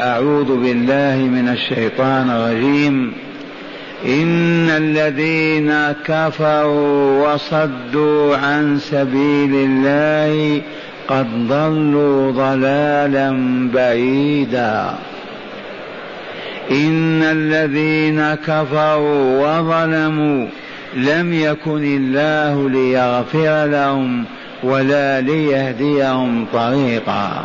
أعوذ بالله من الشيطان الرجيم. إن الذين كفروا وصدوا عن سبيل الله قد ضلوا ضلالا بعيدا. إن الذين كفروا وظلموا لم يكن الله ليغفر لهم ولا ليهديهم طريقا.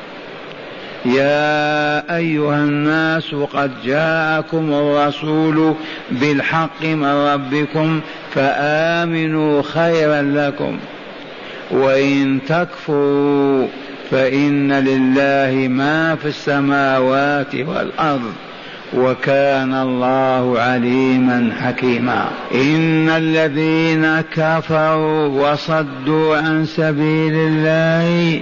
يا أيها الناس قد جاءكم الرسول بالحق من ربكم فآمنوا خيرا لكم وإن تكفروا فإن لله ما في السماوات والأرض وكان الله عليما حكيما. إن الذين كفروا وصدوا عن سبيل الله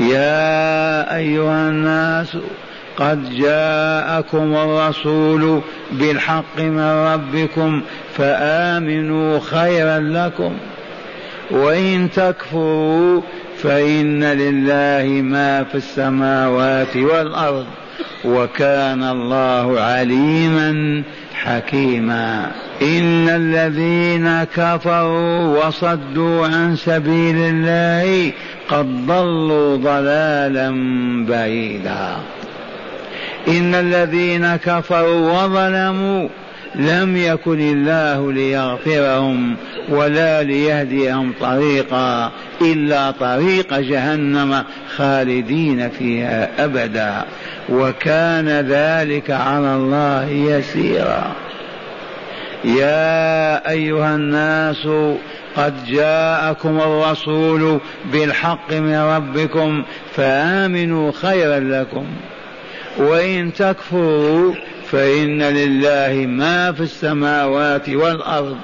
يا أيها الناس قد جاءكم الرسول بالحق من ربكم فآمنوا خيرا لكم. وإن تكفروا فإن لله ما في السماوات والأرض. وكان الله عليما حكيما. إن الذين كفروا وصدوا عن سبيل الله قد ضلوا ضلالا بعيدا. إن الذين كفروا وظلموا لم يكن الله ليغفرهم ولا ليهديهم طريقا إلا طريق جهنم خالدين فيها أبدا. وكان ذلك على الله يسيرا. يا أيها الناس قد جاءكم الرسول بالحق من ربكم فآمنوا خيرا لكم. وإن تكفروا فإن لله ما في السماوات والأرض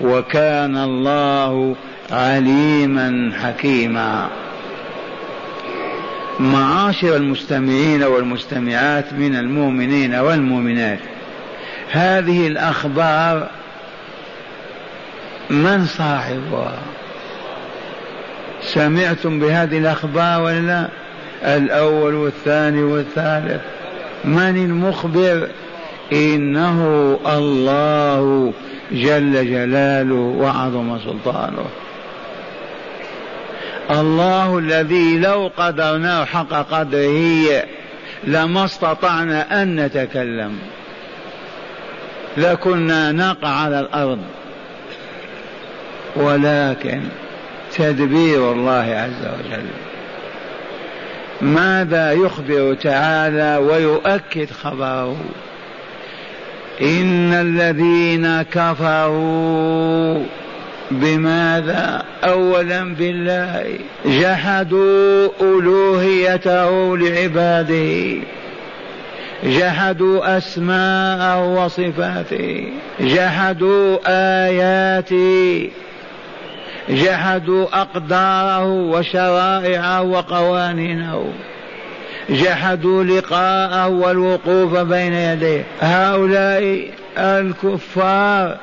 وكان الله عليما حكيما. معاشر المستمعين والمستمعات من المؤمنين والمؤمنات هذه الأخبار من صاحبها؟ سمعتم بهذه الأخبار ولا لا؟ الأول والثاني والثالث من المخبر؟ إنه الله جل جلاله وعظم سلطانه. الله الذي لو قدرناه حق قدره لما استطعنا أن نتكلم. لكنا نقع على الأرض. ولكن تدبير الله عز وجل. ماذا يخبر تعالى ويؤكد خبره؟ إن الذين كفروا بماذا؟ اولا بالله جحدوا ألوهيته لعباده. جحدوا أسماءه وصفاته. جحدوا آياته. جحدوا أقداره وشرائعه وقوانينه. جحدوا لقاءه والوقوف بين يديه. هؤلاء الكفار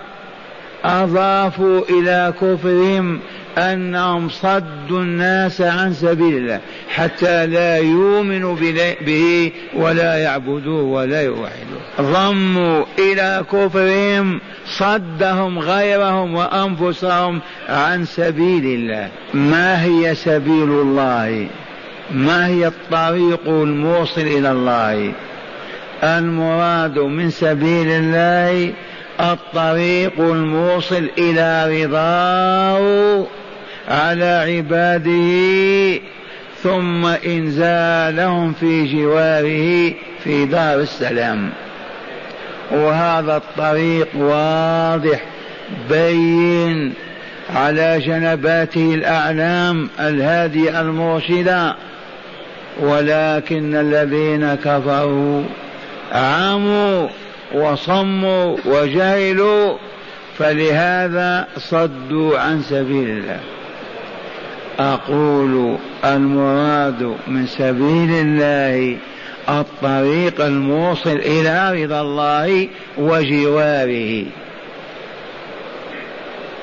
أضافوا إلى كفرهم أنهم صدوا الناس عن سبيل الله حتى لا يؤمنوا به ولا يعبدوه ولا يوحدوه. ضموا إلى كفرهم صدهم غيرهم وأنفسهم عن سبيل الله. ما هي سبيل الله؟ ما هي الطريق الموصل إلى الله؟ المراد من سبيل الله الطريق الموصل إلى رضاه على عباده ثم إنزالهم في جواره في دار السلام. وهذا الطريق واضح بين على جنباته الأعلام الهادية المرشدة. ولكن الذين كفروا عموا وصموا وجهلوا فلهذا صدوا عن سبيل الله. أقول المراد من سبيل الله الطريق الموصل إلى رضا الله وجواره.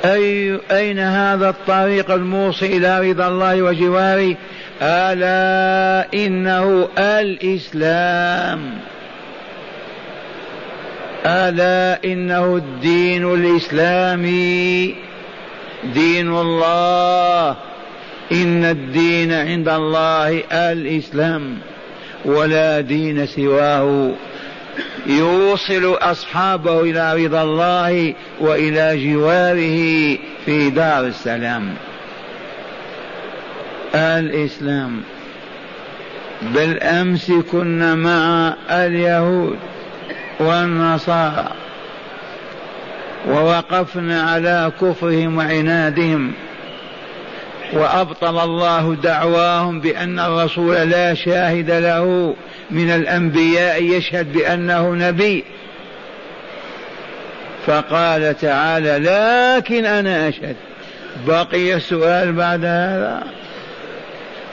أي أين هذا الطريق الموصل إلى رضا الله وجواره؟ ألا إنه الإسلام. ألا إنه الدين الإسلامي. دين الله. إن الدين عند الله الإسلام. ولا دين سواه. يوصل أصحابه إلى رضا الله وإلى جواره في دار السلام. الإسلام. بالأمس كنا مع اليهود والنصارى ووقفنا على كفرهم وعنادهم وأبطل الله دعواهم بأن الرسول لا شاهد له من الأنبياء يشهد بأنه نبي. فقال تعالى لكن أنا أشهد. بقي السؤال بعد هذا.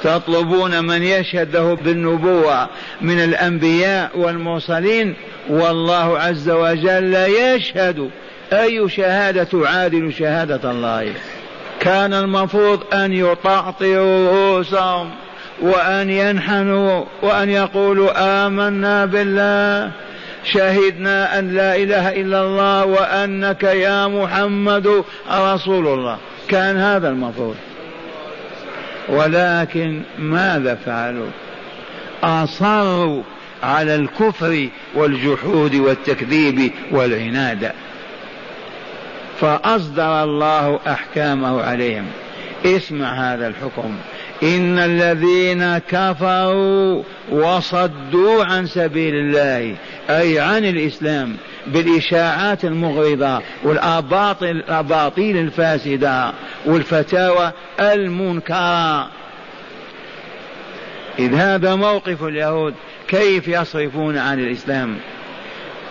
تطلبون من يشهد له بالنبوة من الأنبياء والمرسلين والله عز وجل يشهد أي شهادة تعادل شهادة الله. كان المفروض أن يطعطروا رؤوسهم وأن ينحنوا وأن يقولوا آمنا بالله شهدنا أن لا إله إلا الله وأنك يا محمد رسول الله. كان هذا المفروض. ولكن ماذا فعلوا؟ أصروا على الكفر والجحود والتكذيب والعناد. فأصدر الله أحكامه عليهم. اسمع هذا الحكم. إن الذين كفروا وصدوا عن سبيل الله أي عن الإسلام بالإشاعات المغرضة والأباطيل الأباطيل الفاسدة والفتاوى المنكرة. إذ هذا موقف اليهود كيف يصرفون عن الإسلام؟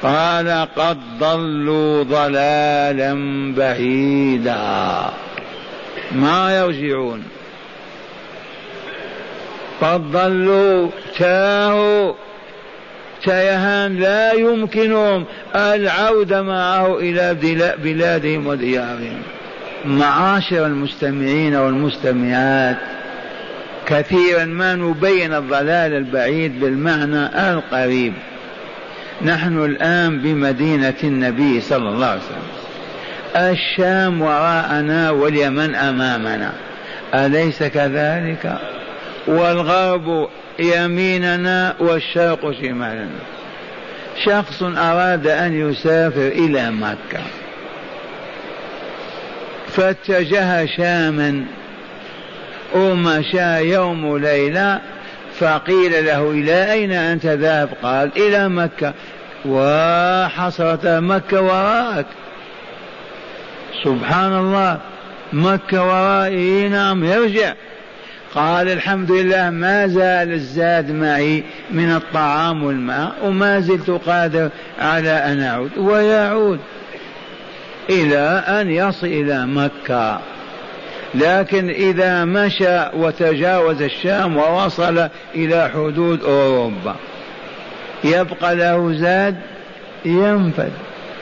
قال قد ضلوا ضلالا بعيدا. ما يرجعون؟ قد ضلوا تاهوا. تيهان لا يمكنهم العودة معه إلى بلادهم وديارهم. معاشر المستمعين والمستمعات كثيرا ما نبين الضلال البعيد بالمعنى القريب. نحن الآن بمدينة النبي صلى الله عليه وسلم. الشام وراءنا واليمن أمامنا. أليس كذلك؟ والغرب يميننا والشرق شمالنا شخص أراد أن يسافر إلى مكة. فاتجه شاما. ومشى يوم ليلة. فقيل له إلى أين أنت ذاهب؟ قال إلى مكة. وحصرت مكة وراءك. سبحان الله. مكة ورائي. نعم يرجع. قال الحمد لله ما زال الزاد معي من الطعام والماء وما زلت قادر على أن أعود ويعود إلى أن يصل إلى مكة. لكن إذا مشى وتجاوز الشام ووصل إلى حدود أوروبا يبقى له زاد ينفد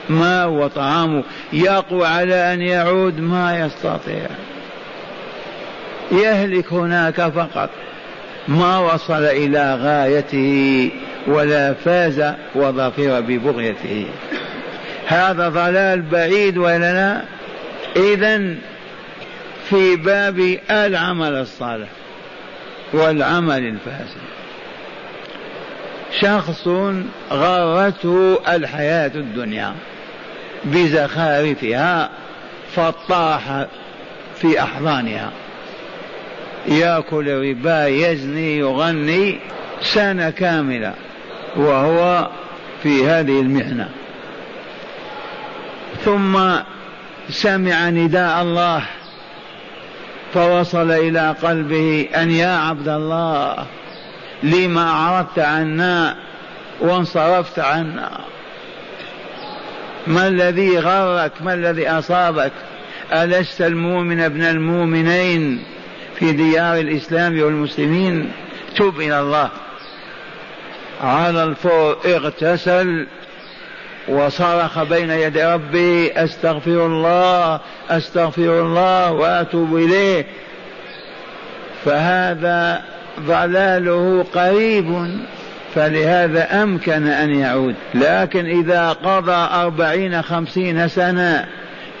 ما وطعامه يقوى على أن يعود ما يستطيع. يهلك هناك فقط. ما وصل إلى غايته ولا فاز وظفر ببغيته. هذا ضلال بعيد ولا لا إذا في باب العمل الصالح والعمل الفاسد. شخص غرته الحياة الدنيا بزخارفها فطاح في أحضانها. يأكل الربا يزني يغني سنة كاملة وهو في هذه المحنة. ثم سمع نداء الله فوصل إلى قلبه أن يا عبد الله لما أعرضت عنا وانصرفت عنا. ما الذي غرك؟ ما الذي أصابك؟ ألست المؤمن ابن المؤمنين؟ في ديار الإسلام والمسلمين تب إلى الله. على الفور اغتسل وصرخ بين يدي ربي أستغفر الله أستغفر الله وأتوب إليه. فهذا ضلاله قريب فلهذا أمكن أن يعود. لكن إذا قضى أربعين خمسين سنة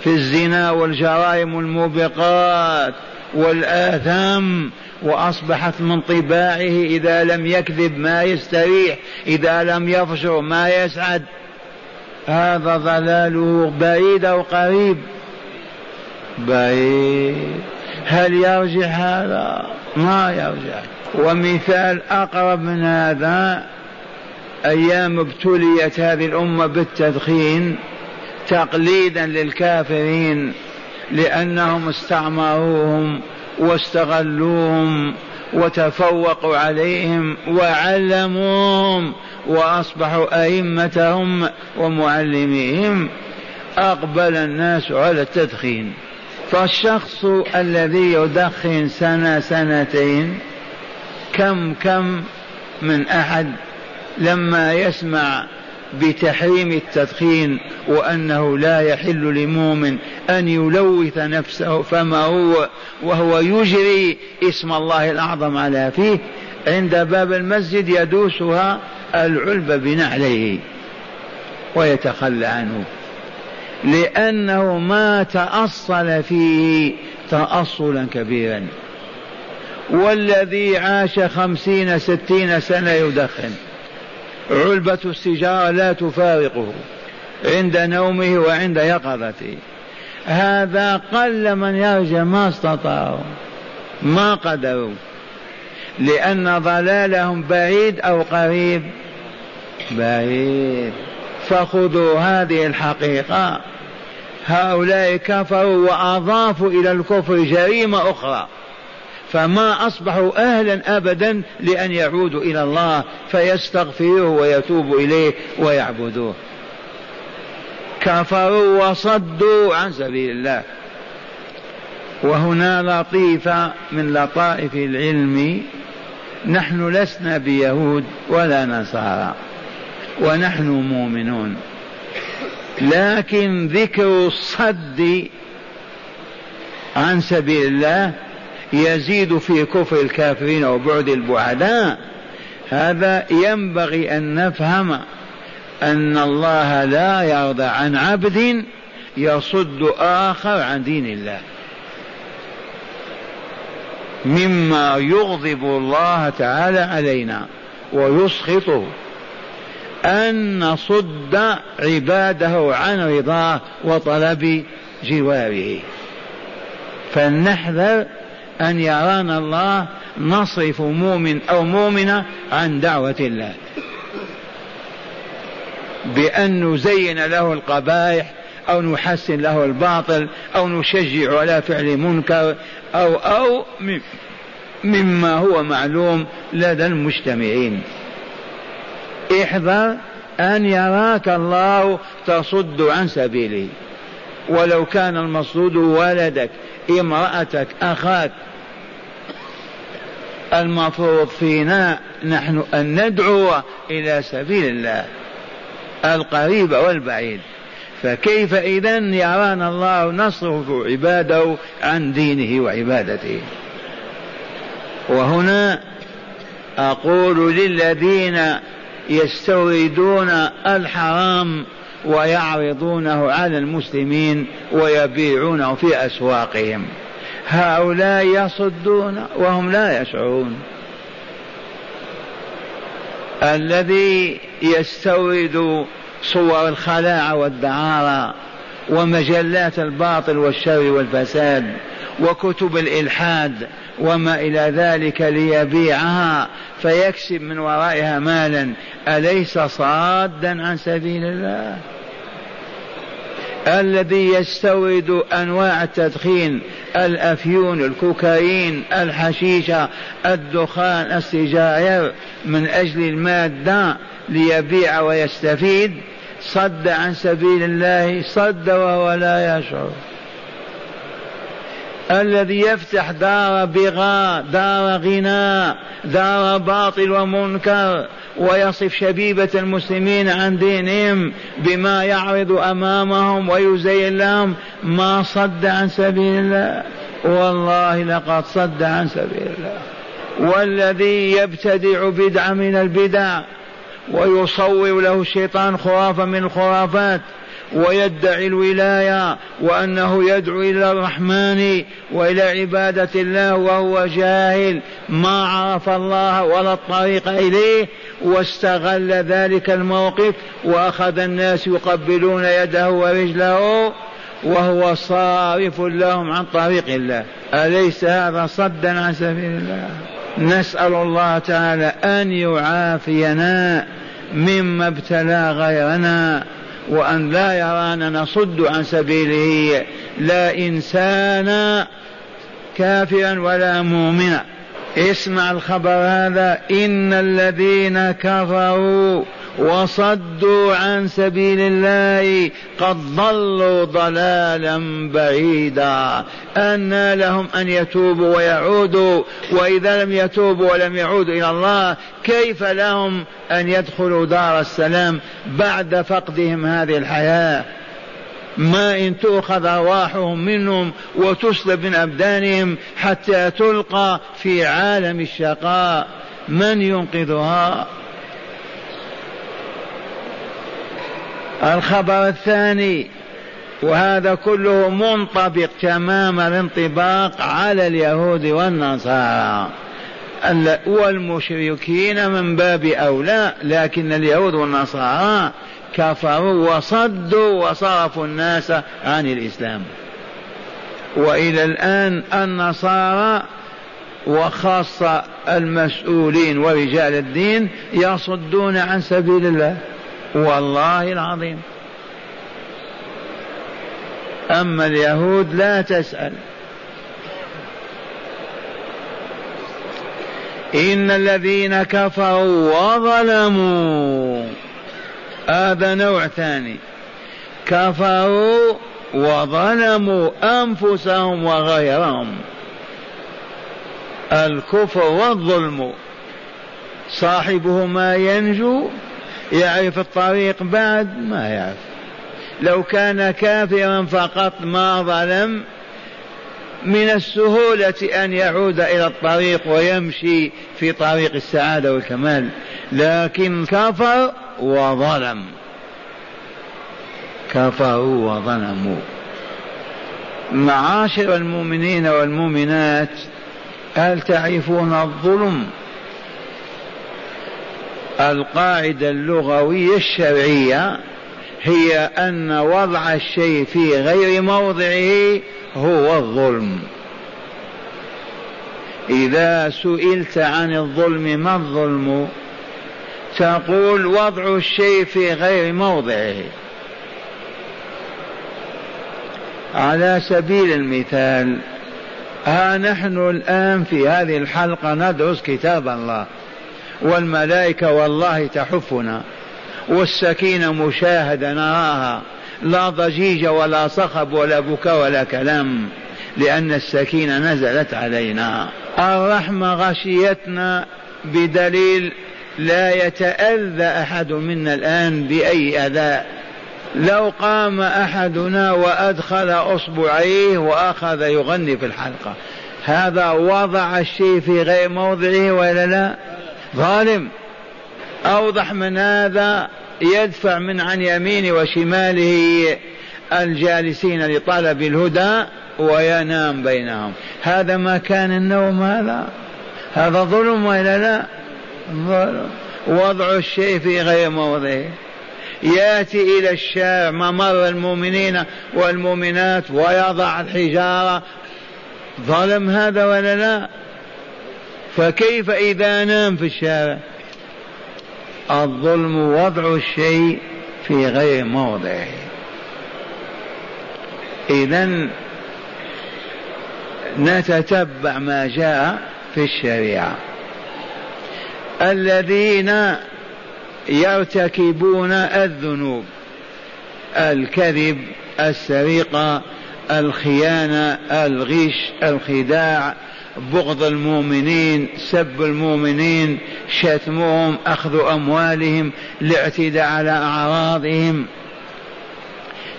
في الزنا والجرائم الموبقات والآثام وأصبحت من طباعه إذا لم يكذب ما يستريح إذا لم يفجر ما يسعد. هذا ضلاله بعيد أو قريب؟ بعيد. هل يرجع هذا؟ ما يرجع. ومثال أقرب من هذا أيام ابتليت هذه الأمة بالتدخين تقليدا للكافرين. لأنهم استعمروهم واستغلوهم وتفوقوا عليهم وعلموهم وأصبحوا أئمتهم ومعلميهم أقبل الناس على التدخين. فالشخص الذي يدخن سنة سنتين كم كم من أحد لما يسمع بتحريم التدخين وأنه لا يحل لمؤمن أن يلوث نفسه فما هو وهو يجري اسم الله الأعظم على فيه عند باب المسجد يدوسها العلب بنعليه ويتخلى عنه لأنه ما تأصل فيه تأصلا كبيرا والذي عاش خمسين ستين سنة يدخن علبة السجارة لا تفارقه عند نومه وعند يقظته. هذا قل من يرجع ما استطاعوا ما قدروا لأن ضلالهم بعيد أو قريب. بعيد. فخذوا هذه الحقيقة. هؤلاء كفروا وأضافوا إلى الكفر جريمة أخرى. فما أصبحوا أهلا أبدا لأن يعودوا إلى الله فيستغفروه ويتوبوا إليه ويعبدوه. كفروا وصدوا عن سبيل الله. وهنا لطيفة من لطائف العلم نحن لسنا بيهود ولا نصارى ونحن مؤمنون. لكن ذكر الصد عن سبيل الله يزيد في كفر الكافرين وبعد البعداء. هذا ينبغي أن نفهم أن الله لا يرضى عن عبد يصد آخر عن دين الله. مما يغضب الله تعالى علينا ويسخطه. أن نصد عباده عن رضاه وطلب جواره. فلنحذر أن يرانا الله نصرف مؤمن أو مؤمنة عن دعوة الله. بأن نزين له القبائح أو نحسن له الباطل أو نشجع على فعل منكر أو أو مما هو معلوم لدى المجتمعين. احذر أن يراك الله تصد عن سبيله. ولو كان المصدود ولدك امرأتك أخاك المفروض فينا نحن أن ندعو إلى سبيل الله القريب والبعيد. فكيف إذا يرانا الله نصرف عباده عن دينه وعبادته؟ وهنا أقول للذين يستوردون الحرام ويعرضونه على المسلمين ويبيعونه في أسواقهم. هؤلاء يصدون وهم لا يشعرون. الذي يستورد صور الخلاعة والدعارة ومجلات الباطل والشر والفساد وكتب الإلحاد وما إلى ذلك ليبيعها فيكسب من ورائها مالا. أليس صادا عن سبيل الله؟ الذي يستورد أنواع التدخين الأفيون الكوكايين الحشيشة الدخان السجائر من أجل المادة ليبيع ويستفيد. صد عن سبيل الله صد وهو لا يشعر. الذي يفتح دار بغاء دار غناء دار باطل ومنكر ويصف شبيبة المسلمين عن دينهم بما يعرض أمامهم ويزين لهم ما صد عن سبيل الله. والله لقد صد عن سبيل الله. والذي يبتدع بدعة من البدع ويصور له الشيطان خرافة من الخرافات. ويدعي الولاية وأنه يدعو إلى الرحمن وإلى عبادة الله وهو جاهل. ما عرف الله ولا الطريق إليه واستغل ذلك الموقف وأخذ الناس يقبلون يده ورجله وهو صارف لهم عن طريق الله. أليس هذا صدا عن سبيل الله؟ نسأل الله تعالى أن يعافينا مما ابتلى غيرنا وأن لا يرانا نصد عن سبيله لا إنسانا كافرا ولا مؤمنا. اسمع الخبر هذا. إن الذين كفروا وصدوا عن سبيل الله قد ضلوا ضلالا بعيدا. أن لهم أن يتوبوا ويعودوا. وإذا لم يتوبوا ولم يعودوا إلى الله كيف لهم أن يدخلوا دار السلام بعد فقدهم هذه الحياة؟ ما إن تؤخذ أرواحهم منهم وتسلب من أبدانهم حتى تلقى في عالم الشقاء من ينقذها؟ الخبر الثاني وهذا كله منطبق تمام الانطباق على اليهود والنصارى. والمشركين من باب أولى لكن اليهود والنصارى كفروا وصدوا وصرفوا الناس عن الإسلام. وإلى الآن النصارى وخاصة المسؤولين ورجال الدين يصدون عن سبيل الله. والله العظيم. أما اليهود لا تسأل. إن الذين كفروا وظلموا هذا نوع ثاني. كفروا وظلموا أنفسهم وغيرهم. الكفر والظلم. صاحبه ما ينجو يعرف الطريق بعد ما يعرف. لو كان كافرا فقط ما ظلم من السهولة أن يعود إلى الطريق ويمشي في طريق السعادة والكمال. لكن كفر وظلم. كفروا وظلموا. معاشر المؤمنين والمؤمنات هل تعرفون الظلم؟ القاعدة اللغوية الشرعية هي أن وضع الشيء في غير موضعه هو الظلم. إذا سئلت عن الظلم ما الظلم؟ تقول وضع الشيء في غير موضعه. على سبيل المثال ها نحن الآن في هذه الحلقة ندرس كتاب الله والملائكة والله تحفنا والسكينة مشاهدة نراها لا ضجيج ولا صخب ولا بكاء ولا كلام لأن السكينة نزلت علينا. الرحمة غشيتنا بدليل لا يتأذى أحد منا الآن بأي أذى. لو قام أحدنا وأدخل أصبعيه وأخذ يغني في الحلقة. هذا وضع الشيء في غير موضعه ولا لا؟ ظالم. أوضح من هذا يدفع من عن يمينه وشماله الجالسين لطلب الهدى وينام بينهم. هذا ما كان النوم هذا؟ هذا ظلم ولا لا؟ وضع الشيء في غير موضعه. يأتي إلى الشارع ممر المؤمنين والمؤمنات ويضع الحجارة. ظلم هذا ولا لا؟ فكيف إذا نام في الشارع؟ الظلم وضع الشيء في غير موضعه. اذا نتتبع ما جاء في الشريعة. الذين يرتكبون الذنوب الكذب السرقة الخيانة الغش الخداع بغض المؤمنين سب المؤمنين شتمهم أخذ أموالهم الاعتداء على أعراضهم.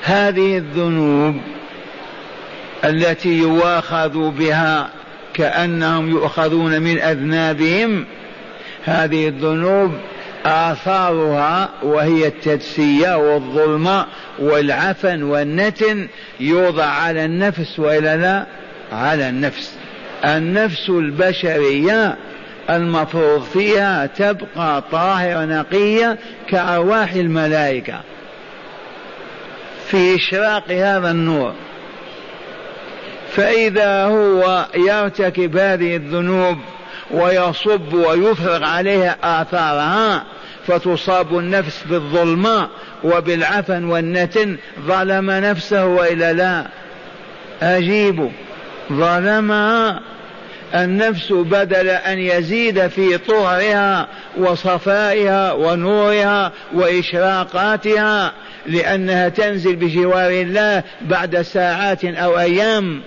هذه الذنوب التي يواخذ بها كأنهم يؤخذون من أذنابهم هذه الذنوب آثارها وهي التدسية والظلم والعفن والنتن يوضع على النفس وإلا لا؟ على النفس. النفس البشرية المفروض فيها تبقى طاهرة نقية كأرواح الملائكة. في إشراق هذا النور. فإذا هو يرتكب هذه الذنوب ويصب ويفرغ عليها آثارها فتصاب النفس بالظلماء وبالعفن والنتن ظلم نفسه وإلا لا. أجيب. ظلمها النفس بدل أن يزيد في طهرها وصفائها ونورها وإشراقاتها لأنها تنزل بجوار الله بعد ساعات أو أيام.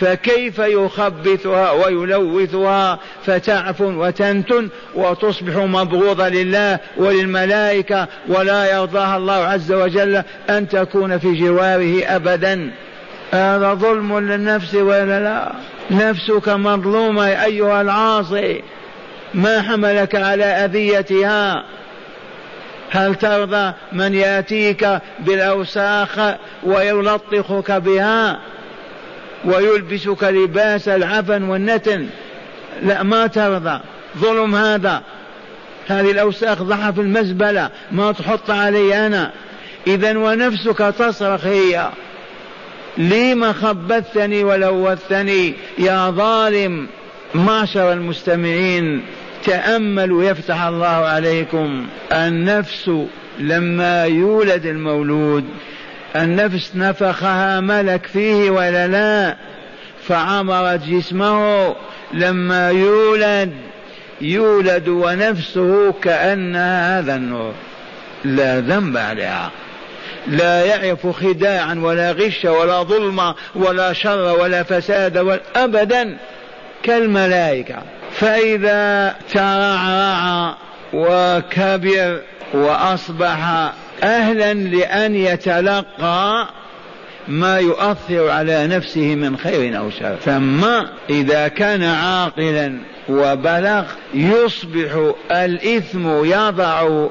فكيف يخبثها ويلوثها فتعفن وتنتن وتصبح مبغوضة لله وللملائكة ولا يرضاها الله عز وجل أن تكون في جواره أبدا. هذا ظلم للنفس ولا لا؟ نفسك مظلومة أيها العاصي. ما حملك على أذيتها؟ هل ترضى من يأتيك بالأوساخ ويلطخك بها؟ ويلبسك لباس العفن والنتن. لا ما ترضى. ظلم هذا. هذه الأوساخ ضعها في المزبلة. ما تحط علي أنا. إذا ونفسك تصرخ هي. لم خبثتني ولوثتني؟ يا ظالم. معشر المستمعين تأملوا يفتح الله عليكم. النفس لما يولد المولود. النفس نفخها ملك فيه ولا لا؟ فعمرت جسمه لما يولد يولد ونفسه كأنها هذا النور. لا ذنب عليها. لا يعرف خداعا ولا غش ولا ظلم ولا شر ولا فساد أبدا كالملائكة. فإذا ترعرع وكبر وأصبح أهلا لأن يتلقى ما يؤثر على نفسه من خير أو شر. ثم إذا كان عاقلا وبلغ يصبح الإثم يضع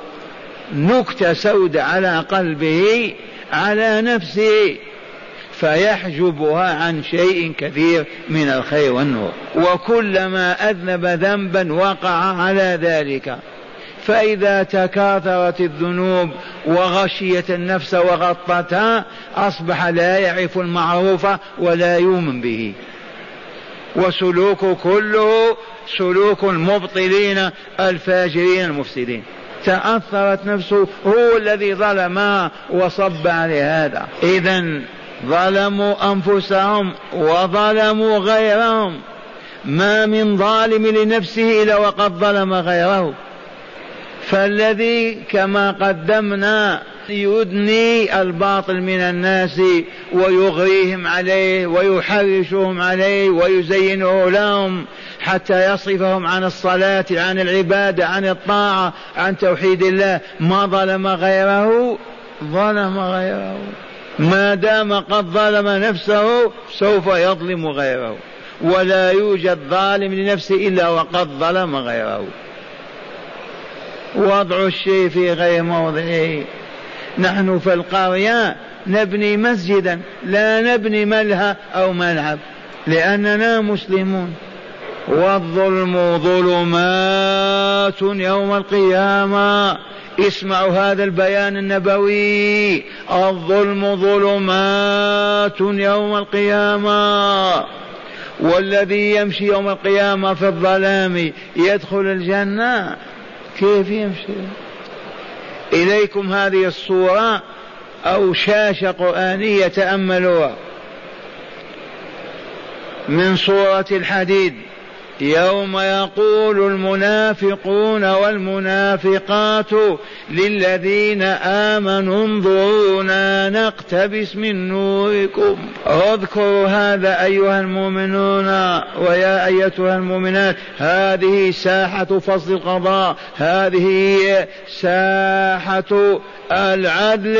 نكتة سوداء على قلبه على نفسه فيحجبها عن شيء كثير من الخير والنور. وكلما أذنب ذنبا وقع على ذلك. فإذا تكاثرت الذنوب وغشيت النفس وغطتها أصبح لا يعرف المعروف ولا يؤمن به. وسلوك كله سلوك المبطلين الفاجرين المفسدين. تأثرت نفسه هو الذي ظلم وصب عليه هذا. إذا ظلموا أنفسهم وظلموا غيرهم. ما من ظالم لنفسه إلا وقد ظلم غيره. فالذي كما قدمنا يدني الباطل من الناس ويغريهم عليه ويحرشهم عليه ويزينه لهم حتى يصرفهم عن الصلاة عن العبادة عن الطاعة عن توحيد الله. ما ظلم غيره؟ ظلم غيره. ما دام قد ظلم نفسه سوف يظلم غيره. ولا يوجد ظالم لنفسه إلا وقد ظلم غيره. وضع الشيء في غير موضعه. نحن في القرية نبني مسجدا لا نبني ملهى أو ملعب لأننا مسلمون. والظلم ظلمات يوم القيامة. اسمعوا هذا البيان النبوي. الظلم ظلمات يوم القيامة. والذي يمشي يوم القيامة في الظلام يدخل الجنة. كيف يمشي؟ إليكم هذه الصورة أو شاشة قرآنية تأملوها من سوره الحديد. يوم يقول المنافقون والمنافقات للذين آمنوا انظرونا نقتبس من نوركم. اذكروا هذا أيها المؤمنون ويا أيتها المؤمنات هذه ساحة فصل القضاء هذه ساحة العدل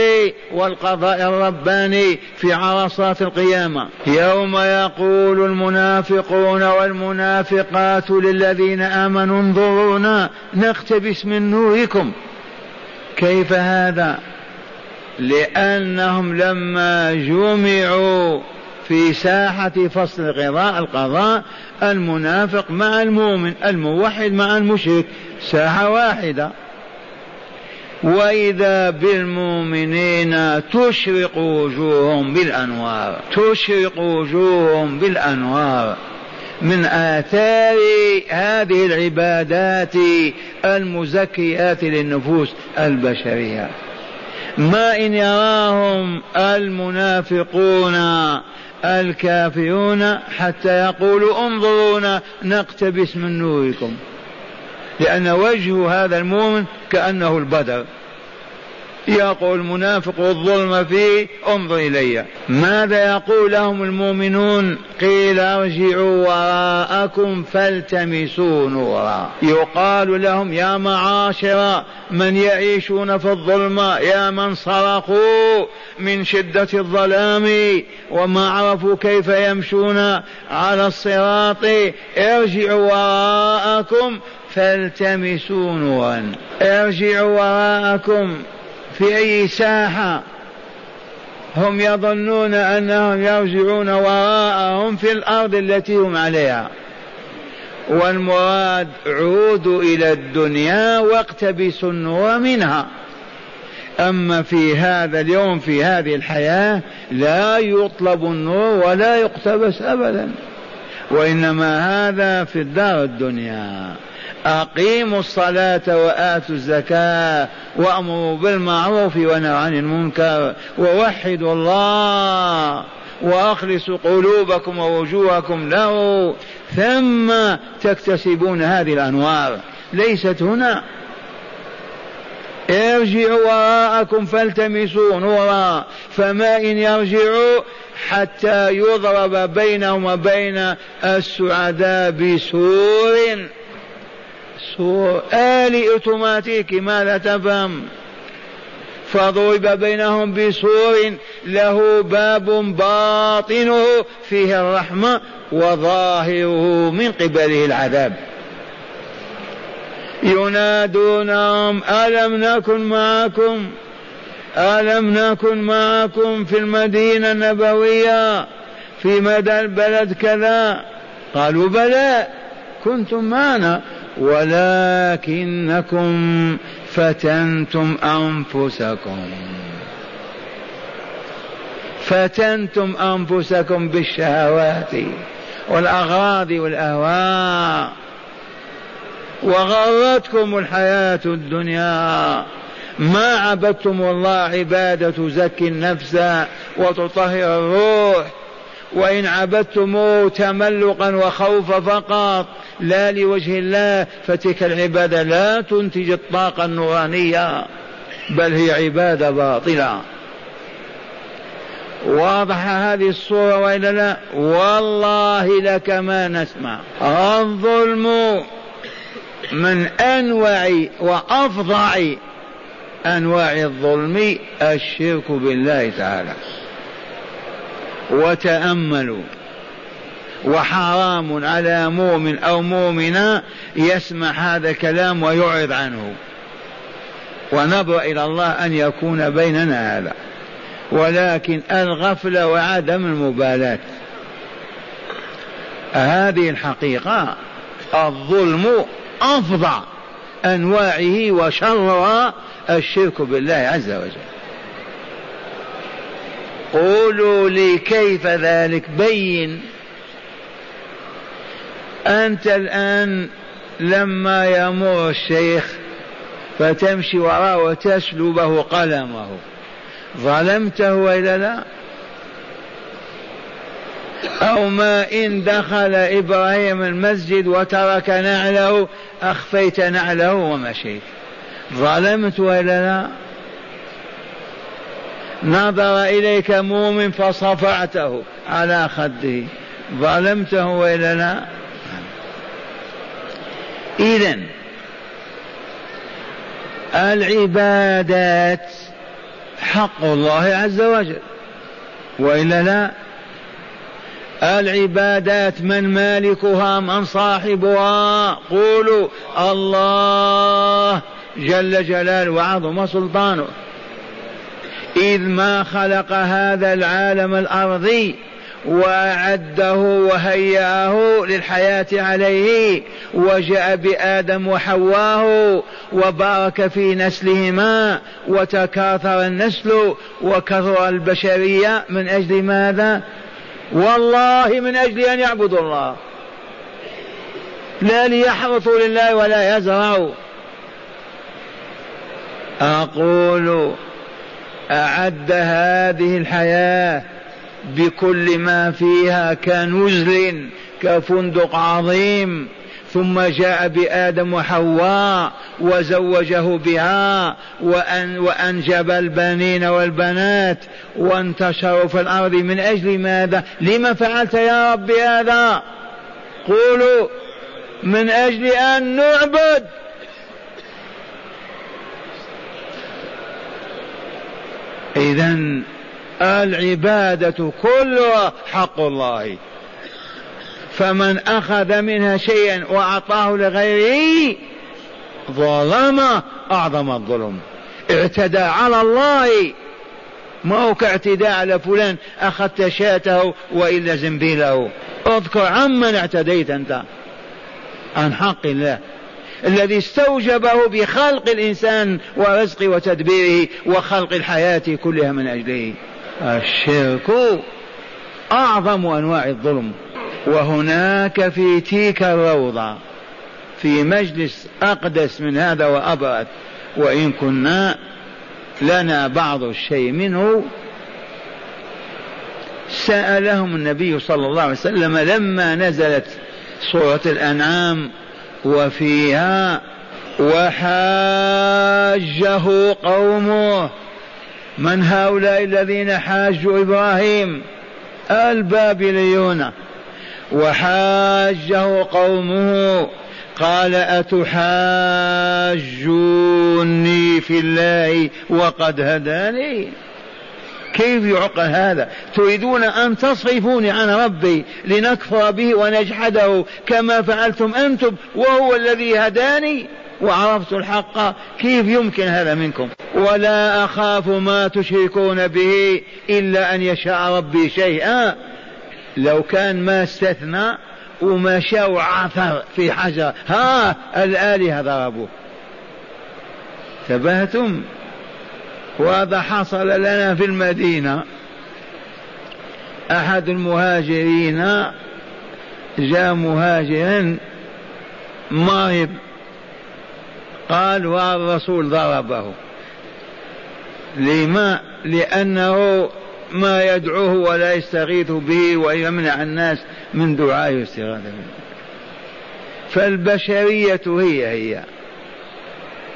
والقضاء الرباني في عرصات القيامة. يوم يقول المنافقون والمنافقات للذين آمنوا. انظرونا نقتبس من نوركم. كيف هذا؟ لأنهم لما جمعوا في ساحة فصل القضاء القضاء المنافق مع المؤمن الموحد مع المشرك ساحة واحدة. وإذا بالمؤمنين تشرق وجوههم بالأنوار تشرق وجوههم بالأنوار. من آثار هذه العبادات المزكيات للنفوس البشرية. ما إن يراهم المنافقون الكافرون حتى يقولوا انظرونا نقتبس من نوركم. لأن وجه هذا المؤمن كأنه البدر. يقول المنافق الظلم فيه انظر إلي. ماذا يقول لهم المؤمنون؟ قيل ارجعوا وراءكم فالتمسوا نورا. يقال لهم يا معاشر من يعيشون في الظلمة يا من صرخوا من شدة الظلام وما عرفوا كيف يمشون على الصراط. ارجعوا وراءكم فالتمسوا نورا. ارجعوا وراءكم في أي ساحة هم يظنون أنهم يرجعون وراءهم في الأرض التي هم عليها. والمراد عودوا إلى الدنيا واقتبسوا النور منها. أما في هذا اليوم في هذه الحياة لا يطلب النور ولا يقتبس أبدا. وإنما هذا في الدار الدنيا. أقيموا الصلاة وآتوا الزكاة وأمروا بالمعروف ونهوا عن المنكر ووحدوا الله وأخلصوا قلوبكم ووجوهكم له ثم تكتسبون هذه الأنوار. ليست هنا. ارجعوا وراءكم فالتمسوا نورا. فما إن يرجعوا حتى يضرب بينهم وبين السعداء بسور. سور آلي أوتوماتيكي ماذا تفهم؟ فضرب بينهم بسور له باب باطنه فيه الرحمة وظاهره من قبله العذاب. ينادونهم ألم نكن معكم؟ ألم نكن معكم في المدينة النبوية؟ في مدى البلد كذا؟ قالوا بلى كنتم معنا. ولكنكم فتنتم أنفسكم. فتنتم أنفسكم بالشهوات والأغراض والأهواء وغرتكم الحياة الدنيا. ما عبدتم الله عبادة تزكي النفس وتطهر الروح. وإن عبدتموه تملقا وخوفا فقط لا لوجه الله فتلك العبادة لا تنتج الطاقة النورانية بل هي عبادة باطلة. واضحة هذه الصورة وإلا لا؟ والله لك ما نسمع. الظلم من أنواع وأفظع أنواع الظلم الشرك بالله تعالى. وتأملوا. وحرام على مؤمن أو مؤمنة يسمع هذا الكلام ويعرض عنه. ونبرأ إلى الله أن يكون بيننا هذا. ولكن الغفلة وعدم المبالاة. هذه الحقيقة الظلم أفظع أنواعه وشرها الشرك بالله عز وجل. قولوا لي كيف ذلك؟ بين. أنت الآن لما يمر الشيخ فتمشي وراءه وتسلبه قلمه ظلمته وإلا لا؟ أو ما إن دخل إبراهيم المسجد وترك نعله أخفيت نعله ومشيت ظلمت وإلا لا؟ نظر إليك مؤمن فصفعته على خده. ظلمته وإلا لا إذا العبادات حق الله عز وجل. والا لا العبادات من مالكها من صاحبها. قولوا الله جل جلاله وعظم سلطانه. إذ ما خلق هذا العالم الأرضي وأعده وهيأه للحياة عليه وجاء بآدم وحواه وبارك في نسلهما وتكاثر النسل وكثر البشرية من أجل ماذا؟ والله من أجل أن يعبدوا الله. لا ليحرثوا لله ولا يزرعوا. أقول أعد هذه الحياة بكل ما فيها كنزل كفندق عظيم. ثم جاء بآدم وحواء وزوجه بها وأن وأنجب البنين والبنات. وانتشروا في الأرض. من أجل ماذا؟ لما فعلت يا رب هذا؟ قولوا من أجل أن نعبد. إذا العبادة كلها حق الله. فمن أخذ منها شيئا وأعطاه لغيره ظلم أعظم الظلم. اعتدى على الله. ما هو كاعتداء على فلان أخذت شاته وإلا زنبيله. اذكر عمن اعتديت أنت. عن حق الله. الذي استوجبه بخلق الإنسان ورزقه وتدبيره وخلق الحياة كلها من أجله. الشرك أعظم أنواع الظلم. وهناك في تلك الروضة في مجلس أقدس من هذا وأبرد وإن كنا لنا بعض الشيء منه سألهم النبي صلى الله عليه وسلم لما نزلت سورة الأنعام وفيها وحاجه قومه من هؤلاء الذين حاجوا إبراهيم البابليون. وحاجه قومه قال أتحاجوني في الله وقد هداني. كيف يعقل هذا؟ تريدون أن تصرفوني عن ربي لنكفر به ونجحده كما فعلتم أنتم وهو الذي هداني وعرفت الحق. كيف يمكن هذا منكم؟ ولا أخاف ما تشركون به إلا أن يشاء ربي شيئا. لو كان ما استثنى وما شاء عثر في حجر. ها الآلهة ضربوه. تبهتم وهذا حصل لنا في المدينة. أحد المهاجرين جاء مهاجرا مريض قال والرسول ضربه. لما؟ لأنه ما يدعوه ولا يستغيث به ويمنع الناس من دعائه واستغاثة فالبشرية هي هي.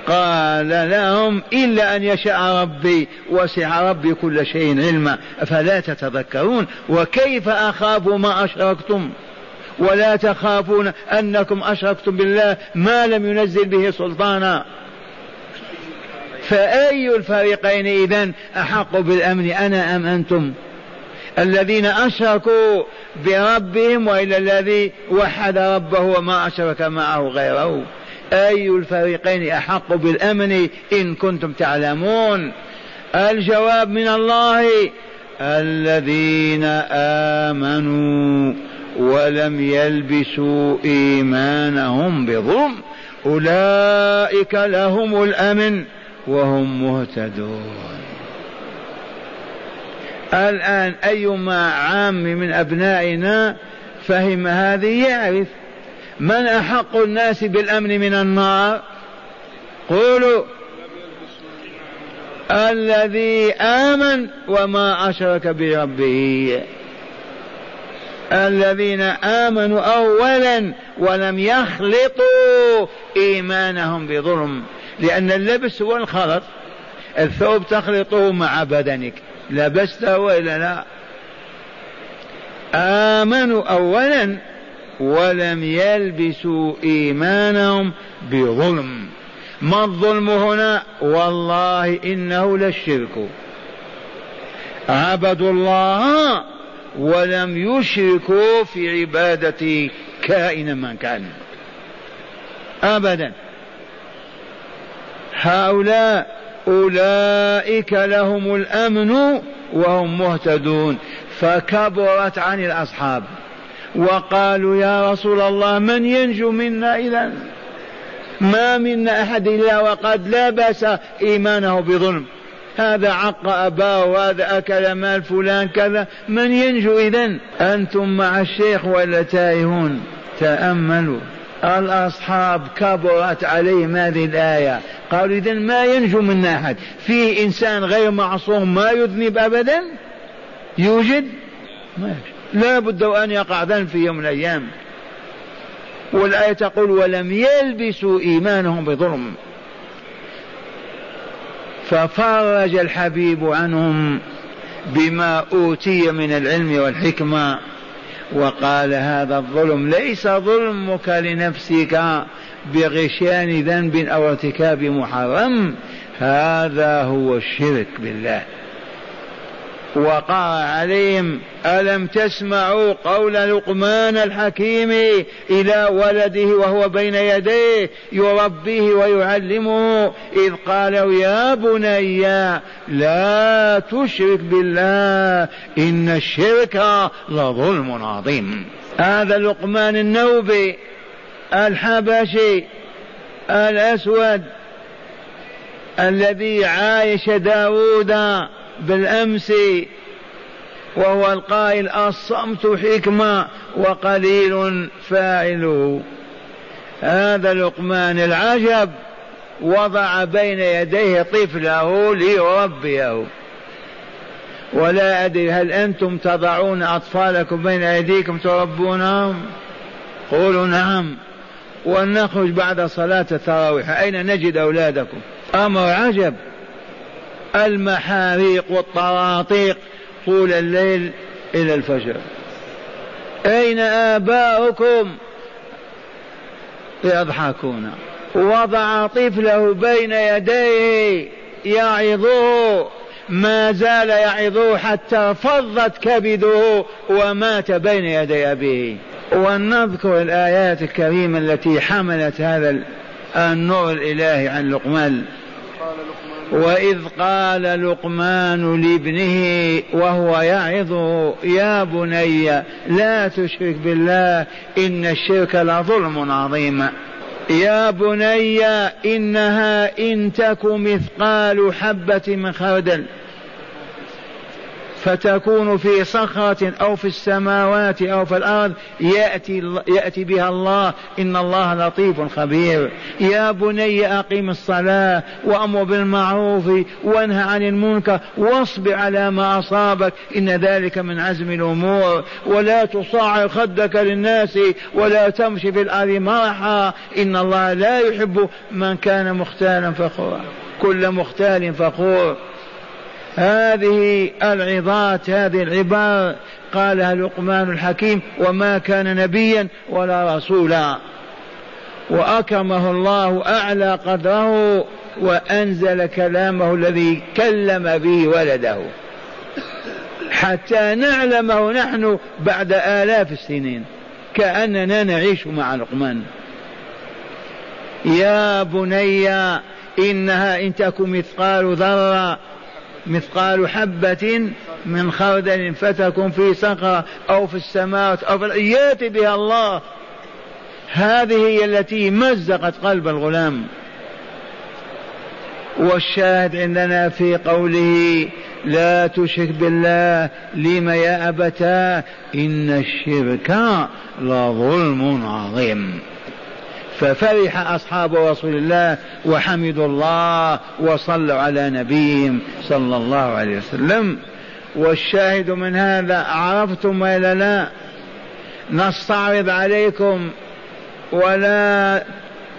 قال لهم إلا أن يشاء ربي وسع ربي كل شيء علما أفلا تتذكرون؟ وكيف أخاف ما أشركتم؟ ولا تخافون أنكم أشركتم بالله ما لم ينزل به سلطانا؟ فأي الفريقين إذن أحق بالأمن أنا أم أنتم؟ الذين أشركوا بربهم وإلى الذي وحد ربه وما أشرك معه غيره. أي الفريقين أحق بالأمن إن كنتم تعلمون؟ الجواب من الله الذين آمنوا ولم يلبسوا إيمانهم بظلم أولئك لهم الأمن وهم مهتدون. الآن أيما عام من أبنائنا فهم هذه يعرف من أحق الناس بالأمن من النار؟ قولوا. الذي آمن وما أشرك بربه. الذين آمنوا أولا ولم يخلطوا إيمانهم بظلم لأن اللبس هو الخلط. الثوب تخلطه مع بدنك. لبسته وإلا لا. آمنوا أولا ولم يلبسوا إيمانهم بظلم. ما الظلم هنا؟ والله إنه للشرك. عبدوا الله ولم يشركوا في عبادة كائن من كان. أبدا. هؤلاء أولئك لهم الأمن وهم مهتدون. فكبرت عن الأصحاب. وقالوا يا رسول الله من ينجو منا إذا ما منا أحد إلا وقد لبس إيمانه بظلم. هذا عق أباه وهذا أكل مال فلان كذا. من ينجو إذا أنتم مع الشيخ ولا تائهون؟ تأملوا. الأصحاب كبرت عليهم هذه الآية. قالوا إذا ما ينجو منا أحد. فيه إنسان غير معصوم ما يذنب أبدا؟ يوجد؟ ما يوجد. لا بد أن يقع ذنب في يوم من الأيام. والآية تقول ولم يلبسوا إيمانهم بظلم ففرج الحبيب عنهم بما أوتي من العلم والحكمة وقال هذا الظلم ليس ظلمك لنفسك بغشيان ذنب أو ارتكاب محرم هذا هو الشرك بالله وقرأ عليهم ألم تسمعوا قول لقمان الحكيم إلى ولده وهو بين يديه يربيه ويعلمه؟ إذ قالوا يا بني لا تشرك بالله إن الشرك لظلم عظيم. هذا لقمان النوبي الحبشي الأسود الذي عايش داود بالأمس وهو القائل الصمت حكمة وقليل فاعله هذا لقمان العجب وضع بين يديه طفله ليربيه. ولا أدري هل أنتم تضعون أطفالكم بين أيديكم تربونهم قولوا نعم. ونخرج بعد صلاة التراويح. أين نجد أولادكم؟ أمر عجب. المحاريق والطراطيق طول الليل إلى الفجر. أين آباؤكم؟ يضحكون. وضع طفله بين يديه يعظه. ما زال يعظه حتى فضت كبده ومات بين يدي أبيه. ولنذكر الآيات الكريمة التي حملت هذا النور الإلهي عن لقمان وإذ قال لقمان لابنه وهو يعظه يا بني لا تشرك بالله إن الشرك لظلم عظيم. يا بني إنها إن تك مثقال حبة من خردل. فتكون في صخرة أو في السماوات أو في الأرض يأتي, يأتي بها الله. إن الله لطيف خبير. يا بني أقم الصلاة وأمر بالمعروف وانهى عن المنكر واصبر على ما أصابك. إن ذلك من عزم الأمور. ولا تصعر خدك للناس ولا تمشي في الأرض مرحا. إن الله لا يحب من كان مختالا فخورا. كل مختال فخور. هذه العظات هذه العبار قالها لقمان الحكيم وما كان نبيا ولا رسولا. وأكرمه الله أعلى قدره وأنزل كلامه الذي كلم به ولده. حتى نعلمه نحن بعد آلاف السنين كأننا نعيش مع لقمان. يا بني إنها إن تك مثقال ذرة مثقال حبة من خردل فتكن في صخرة أو في السماوات أو في يأتي بها الله. هذه هي التي مزقت قلب الغلام. والشاهد عندنا في قوله لا تشرك بالله لم يا أبتاه؟ إن الشرك لظلم عظيم. ففرح أصحاب رسول الله وحمدوا الله وصلوا على نبيهم صلى الله عليه وسلم. والشاهد من هذا عرفتم ولا لا؟ نستعرض عليكم ولا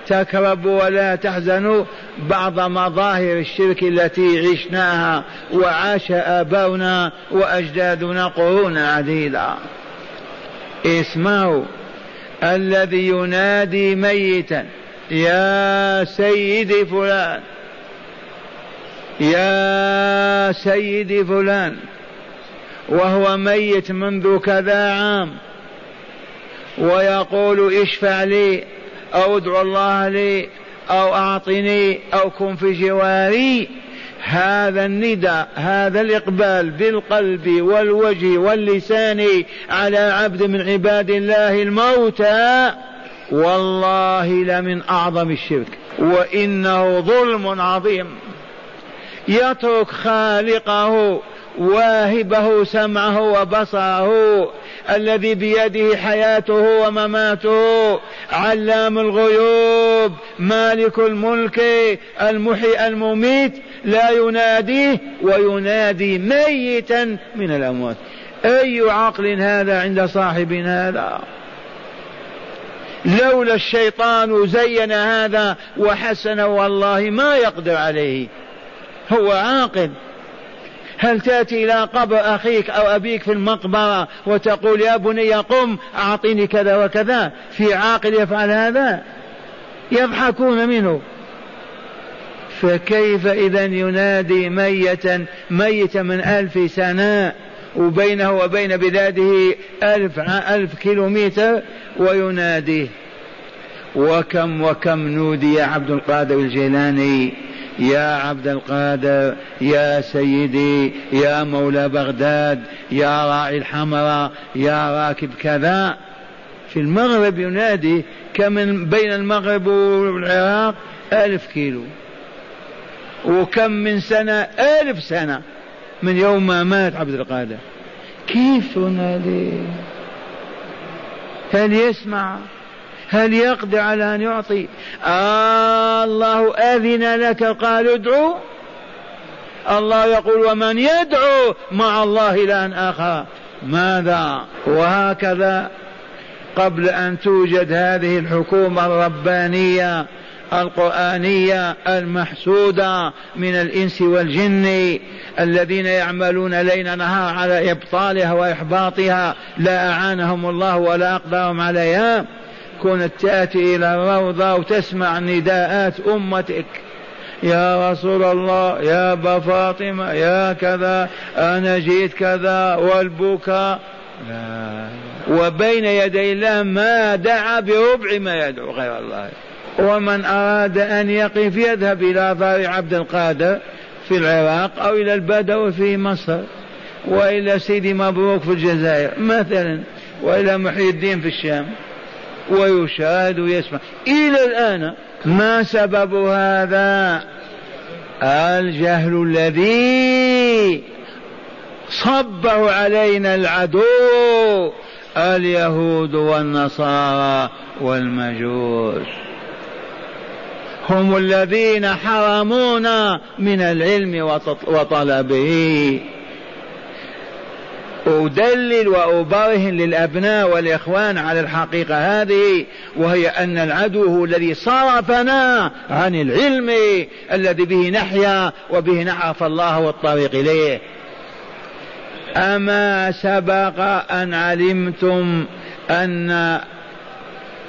تكربوا ولا تحزنوا بعض مظاهر الشرك التي عشناها وعاش آباؤنا وأجدادنا قرونا عديدة اسمعوا. الذي ينادي ميتا يا سيدي فلان يا سيدي فلان وهو ميت منذ كذا عام ويقول اشفع لي أو ادعو الله لي أو أعطني أو كن في جواري. هذا النداء هذا الإقبال بالقلب والوجه واللسان على عبد من عباد الله الموتى والله لمن أعظم الشرك وإنه ظلم عظيم. يترك خالقه واهبه سمعه وبصره الذي بيده حياته ومماته علام الغيوب مالك الملك المحيي المميت لا يناديه وينادي ميتا من الأموات. أي عقل هذا عند صاحب هذا؟ لولا الشيطان زين هذا وحسن والله ما يقدر عليه. هو عاقل. هل تأتي إلى قبر أخيك أو أبيك في المقبرة وتقول يا بني قم أعطني كذا وكذا؟ في عاقل يفعل هذا؟ يضحكون منه. فكيف إذا ينادي ميتا ميتا من ألف سنة وبينه وبين بلاده ألف, ألف كيلومتر ويناديه. وكم وكم نودي عبد القادر الجيلاني يا عبد القادر يا سيدي يا مولى بغداد يا راعي الحمراء يا راكب كذا. في المغرب ينادي كم بين المغرب والعراق ألف كيلو. وكم من سنة؟ ألف سنة. من يوم ما مات عبد القادر. كيف ينادي؟ هل يسمع؟ هل يقدر على أن يعطي؟ آه الله أذن لك قال ادعو. الله يقول ومن يدعو مع الله إلها آخر. ماذا؟ وهكذا. قبل أن توجد هذه الحكومة الربانية القرآنية المحسودة من الإنس والجن الذين يعملون ليل نهار على إبطالها وإحباطها لا أعانهم الله ولا أقدرهم عليها. كنت تأتي إلى الروضة وتسمع نداءات أمتك. يا رسول الله يا أبا فاطمة يا كذا أنا جيت كذا والبكاء. لا. وبين يدي الله ما دعا بربع ما يدعو غير الله. ومن أراد أن يقف يذهب إلى دار عبد القادر في العراق أو إلى البدو في مصر وإلى سيدي مبروك في الجزائر مثلا وإلى محي الدين في الشام. ويشاهد ويسمع. إلى الآن ما سبب هذا؟ الجهل الذي صبه علينا العدو اليهود والنصارى والمجوس. هم الذين حرمونا من العلم وطلبه. أدلل وأبرهن للأبناء والإخوان على الحقيقة هذه وهي أن العدو هو الذي صرفنا عن العلم الذي به نحيا وبه نعرف الله والطريق إليه. أما سبق أن علمتم أن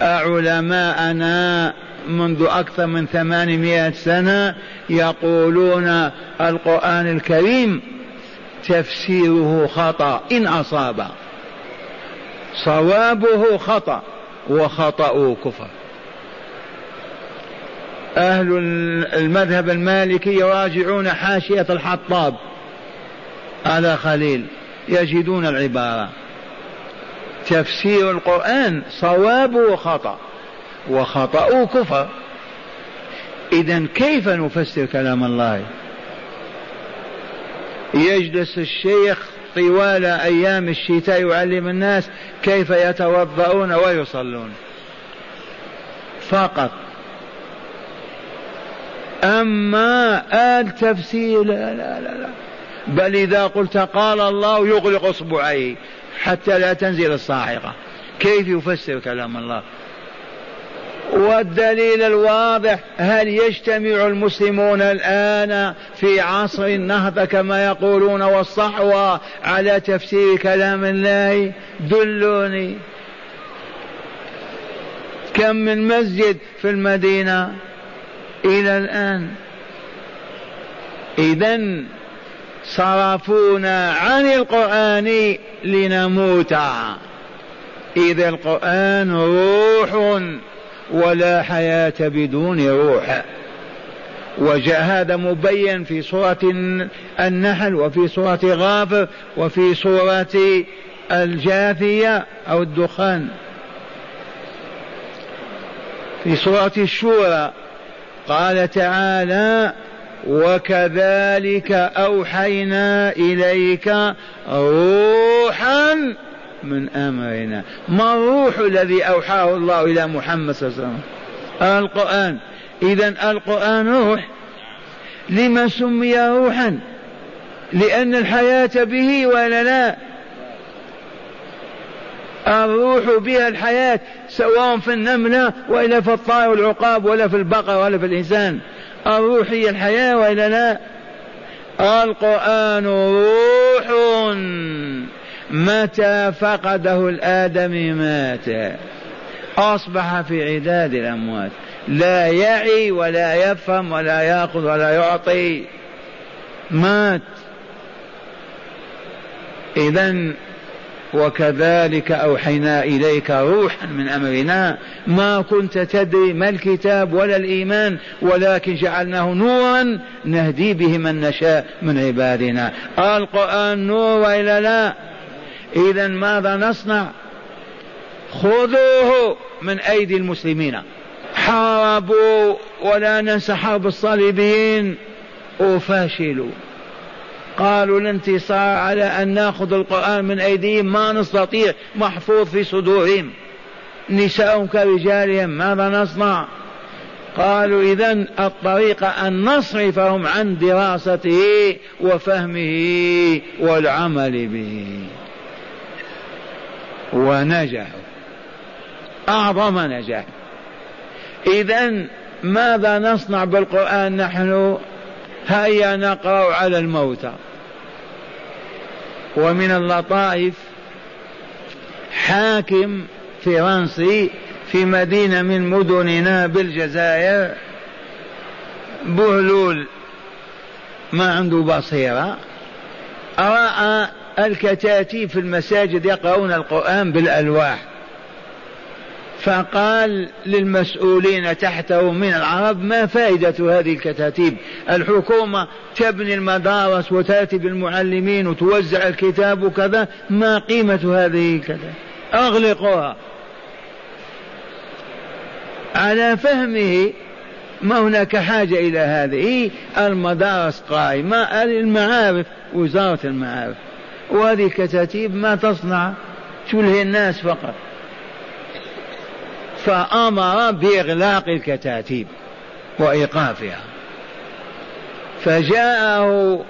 علماءنا منذ أكثر من ثمانمائة سنة يقولون القرآن الكريم تفسيره خطأ إن أصاب. صوابه خطأ وخطأه كفر. أهل المذهب المالكي يراجعون حاشية الحطاب. على خليل يجدون العبارة. تفسير القرآن صوابه خطأ وخطأوا كفر. إذا كيف نفسر كلام الله؟ يجلس الشيخ طوال أيام الشتاء يعلم الناس كيف يتوضؤون ويصلون. فقط. أما آل تفسير لا لا لا, لا. بل إذا قلت قال الله يغلق إصبعيه حتى لا تنزل الصاعقة. كيف يفسر كلام الله؟ والدليل الواضح هل يجتمع المسلمون الآن في عصر النهضة كما يقولون والصحوة على تفسير كلام الله؟ دلوني. كم من مسجد في المدينة إلى الآن؟ إذا صرفونا عن القرآن لنموت. إذا القرآن روح ولا حياة بدون روح. وجاء هذا مبين في سورة النحل وفي سورة غافر وفي سورة الجاثية أو الدخان. في سورة الشورى قال تعالى وكذلك أوحينا إليك روحا من أمرنا. ما الروح الذي أوحاه الله إلى محمد صلى الله عليه وسلم؟ القرآن. إذا القرآن روح. لما سمي روحا؟ لأن الحياة به ولا لا؟ الروح بها الحياة سواء في النملة وإلا في الطائر والعقاب ولا في البقر ولا في الإنسان. الروح هي الحياة وإلا لا؟ القرآن روح. متى فقده الآدمي مات؟ أصبح في عداد الأموات. لا يعي ولا يفهم ولا يأخذ ولا يعطي. مات. إذا وكذلك أوحينا إليك روحا من أمرنا. ما كنت تدري ما الكتاب ولا الإيمان ولكن جعلناه نورا نهدي به من نشاء من عبادنا. القرآن نور وإلا لا؟ إذا ماذا نصنع؟ خذوه من أيدي المسلمين. حاربوا ولا ننسى حرب الصليبيين. وفاشلوا قالوا الانتصار على أن نأخذ القرآن من أيديهم ما نستطيع محفوظ في صدورهم. نساءهم كرجالهم ماذا نصنع؟ قالوا إذا الطريقة أن نصرفهم عن دراسته وفهمه والعمل به. ونجحوا أعظم نجاح. إذا ماذا نصنع بالقرآن نحن؟ هيا نقرأ على الموتى. ومن اللطائف حاكم فرنسي في مدينة من مدننا بالجزائر بهلول ما عنده بصيرة رأى الكتاتيب في المساجد يقرؤون القرآن بالألواح. فقال للمسؤولين تحته من العرب ما فائدة هذه الكتاتيب؟ الحكومة تبني المدارس وتأتي بالمعلمين وتوزع الكتاب وكذا ما قيمة هذه الكتاب أغلقوها. على فهمه ما هناك حاجة إلى هذه المدارس قائمة المعارف وزارة المعارف. وهذه الكتاتيب ما تصنع تلهي الناس فقط. فأمر بإغلاق الكتاتيب وإيقافها. فجاءه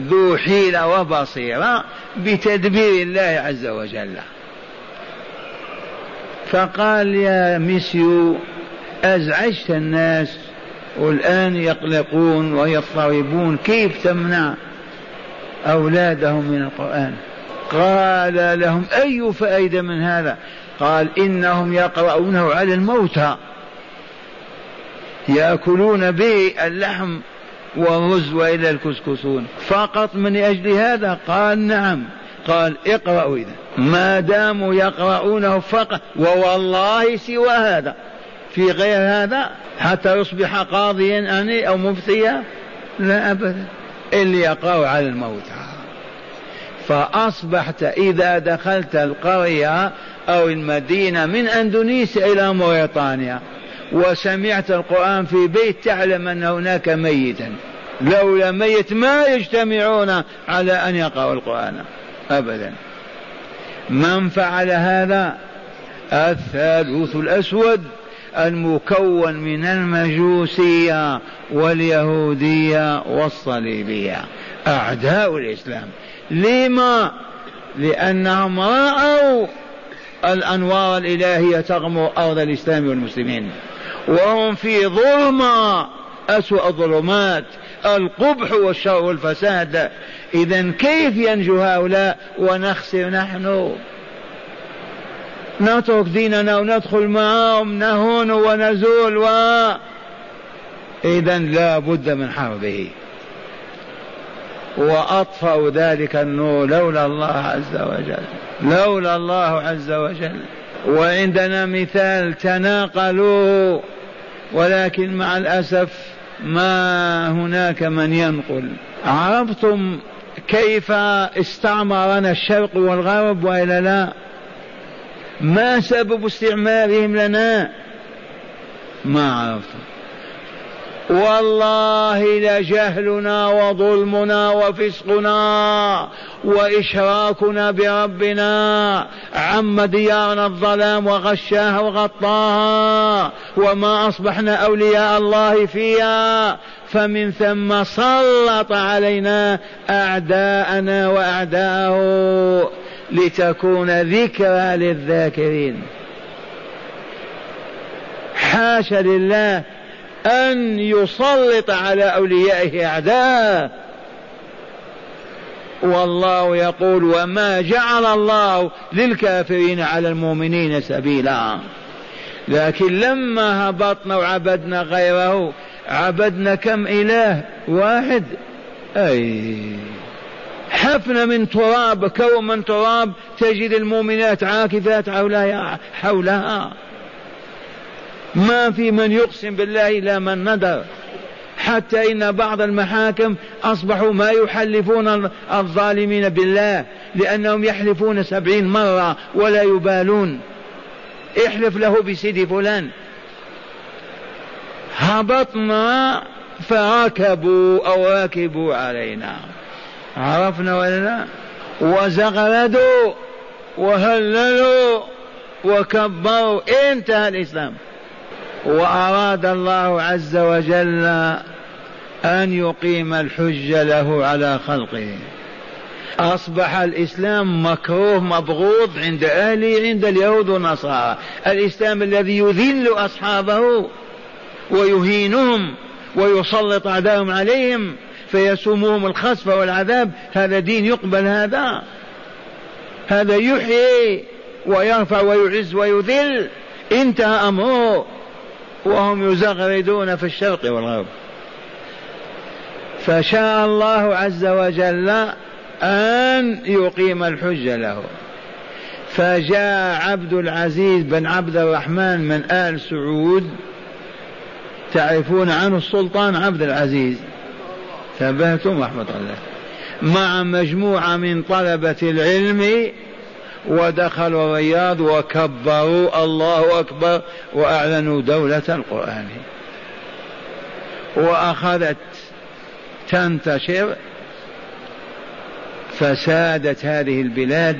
ذو حيلة وبصيرة بتدبير الله عز وجل. فقال يا مسيو أزعجت الناس والآن يقلقون ويضطربون كيف تمنع أولادهم من القرآن. قال لهم أي فائدة من هذا؟ قال إنهم يقرؤونه على الموتى. يأكلون به اللحم والرز وإلى الكسكسون. فقط من أجل هذا؟ قال نعم. قال اقرأوا إذا. ما داموا يقرؤونه فقط ووالله سوى هذا. في غير هذا حتى يصبح قاضيا أني أو مفتيا؟ لا أبدا. يقرأ على الموتى فأصبحت إذا دخلت القرية أو المدينة من أندونيسيا إلى موريطانيا وسمعت القرآن في بيت تعلم أن هناك ميتا. لولا ميت ما يجتمعون على أن يقرأوا القرآن. أبدا. من فعل هذا؟ الثالوث الأسود. المكون من المجوسية واليهودية والصليبية. أعداء الإسلام. لما؟ لأنهم رأوا الأنوار الإلهية تغمر أرض الإسلام والمسلمين. وهم في ظلمة أسوأ الظلمات القبح والشر والفساد. إذا كيف ينجو هؤلاء ونخسر نحن؟ نترك ديننا وندخل معهم نهون ونزول و إذا لا بد من حربه. وأطفأ ذلك النور لولا الله عز وجل لولا الله عز وجل. وعندنا مثال تناقلوه ولكن مع الأسف ما هناك من ينقل. عرفتم كيف استعمرنا الشرق والغرب والا لا؟ ما سبب استعمارهم لنا؟ ما عرفتم والله لجهلنا وظلمنا وفسقنا وإشراكنا بربنا عم ديارنا الظلام وغشاها وغطاها وما أصبحنا أولياء الله فيها فمن ثم سلط علينا أعداءنا وأعداءه. لتكون ذكرى للذاكرين. حاشا لله أن يسلط على أوليائه أعداء. والله يقول وما جعل الله للكافرين على المؤمنين سبيلا. لكن لما هبطنا وعبدنا غيره عبدنا كم إله واحد؟ أي. حفنة من تراب كوم من تراب تجد المؤمنات عاكفات حولها حولها. ما في من يقسم بالله إلا من ندر. حتى إن بعض المحاكم أصبحوا ما يحلفون الظالمين بالله لأنهم يحلفون سبعين مرة ولا يبالون. احلف له بسيد فلان. هبطنا فركبوا أو راكبوا علينا. عرفنا ولا لا وزغردوا وهللوا وكبروا انتهى الإسلام. وأراد الله عز وجل أن يقيم الحج له على خلقه. أصبح الإسلام مكروه مبغوض عند أهله عند اليهود والنصارى. الإسلام الذي يذل أصحابه ويهينهم ويسلط أعداءهم عليهم. فيسومهم الخسف والعذاب هذا دين يقبل هذا. هذا يحيي ويرفع ويعز ويذل. انتهى أمره. وهم يزغردون في الشرق والغرب. فشاء الله عز وجل أن يقيم الحج له. فجاء عبد العزيز بن عبد الرحمن من آل سعود. تعرفون عنه السلطان عبد العزيز. ثبتم رحمة الله. مع مجموعة من طلبة العلم ودخلوا الرياض وكبروا الله أكبر وأعلنوا دولة القرآن. وأخذت تنتشر فسادت هذه البلاد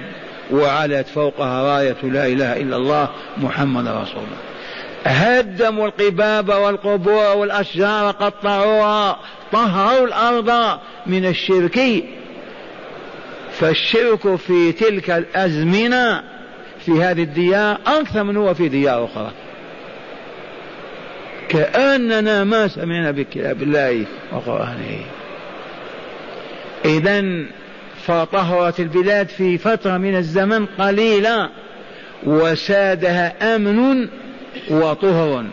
وعلت فوقها راية لا إله إلا الله محمد رسول الله. هدموا القباب والقبور والأشجار قطعوها طهروا الأرض من الشرك. فالشرك في تلك الأزمنة في هذه الديار أكثر من هو في ديار أخرى. كأننا ما سمعنا بكتاب الله وقرآنه. إذا فطهرت البلاد في فترة من الزمن قليلة وسادها أمن وطهر.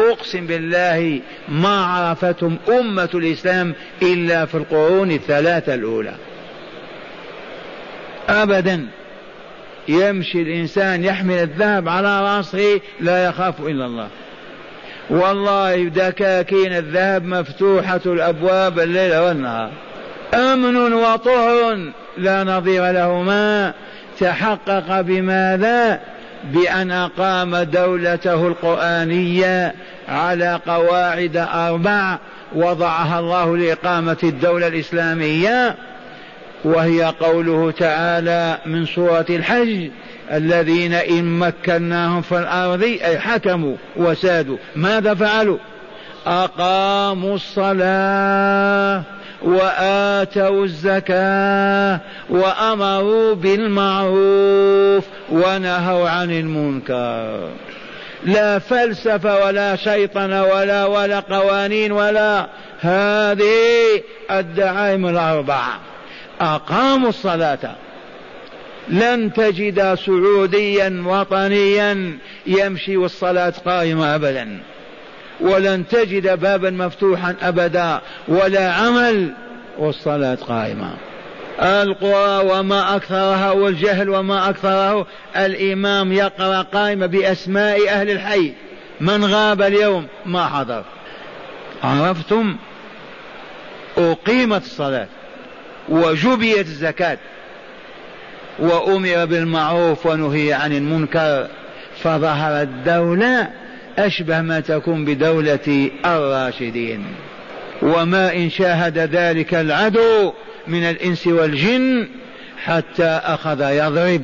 أقسم بالله ما عرفتم أمة الإسلام إلا في القرون الثلاثة الأولى. أبدا. يمشي الإنسان يحمل الذهب على رأسه لا يخاف إلا الله. والله دكاكين الذهب مفتوحة الأبواب الليل والنهار. أمن وطهر لا نظير لهما. تحقق بماذا؟ بأن أقام دولته القرآنية على قواعد أربع وضعها الله لإقامة الدولة الإسلامية وهي قوله تعالى من سورة الحج الذين إن مكناهم في الأرض أي حكموا وسادوا. ماذا فعلوا؟ أقاموا الصلاة. وآتوا الزكاة وأمروا بالمعروف ونهوا عن المنكر. لا فلسفة ولا شيطنة ولا ولا قوانين ولا هذه الدعائم الأربعة. أقاموا الصلاة. لن تجد سعوديا وطنيا يمشي والصلاة قائمة أبدا. ولن تجد بابا مفتوحا أبدا ولا عمل والصلاة قائمة. القرى وما أكثرها والجهل وما أكثره الإمام يقرأ قائمة بأسماء أهل الحي. من غاب اليوم؟ ما حضر. عرفتم؟ أقيمت الصلاة وجبيت الزكاة وأمر بالمعروف ونهي عن المنكر فظهرت الدولة أشبه ما تكون بدولة الراشدين. وما إن شاهد ذلك العدو من الإنس والجن حتى أخذ يضرب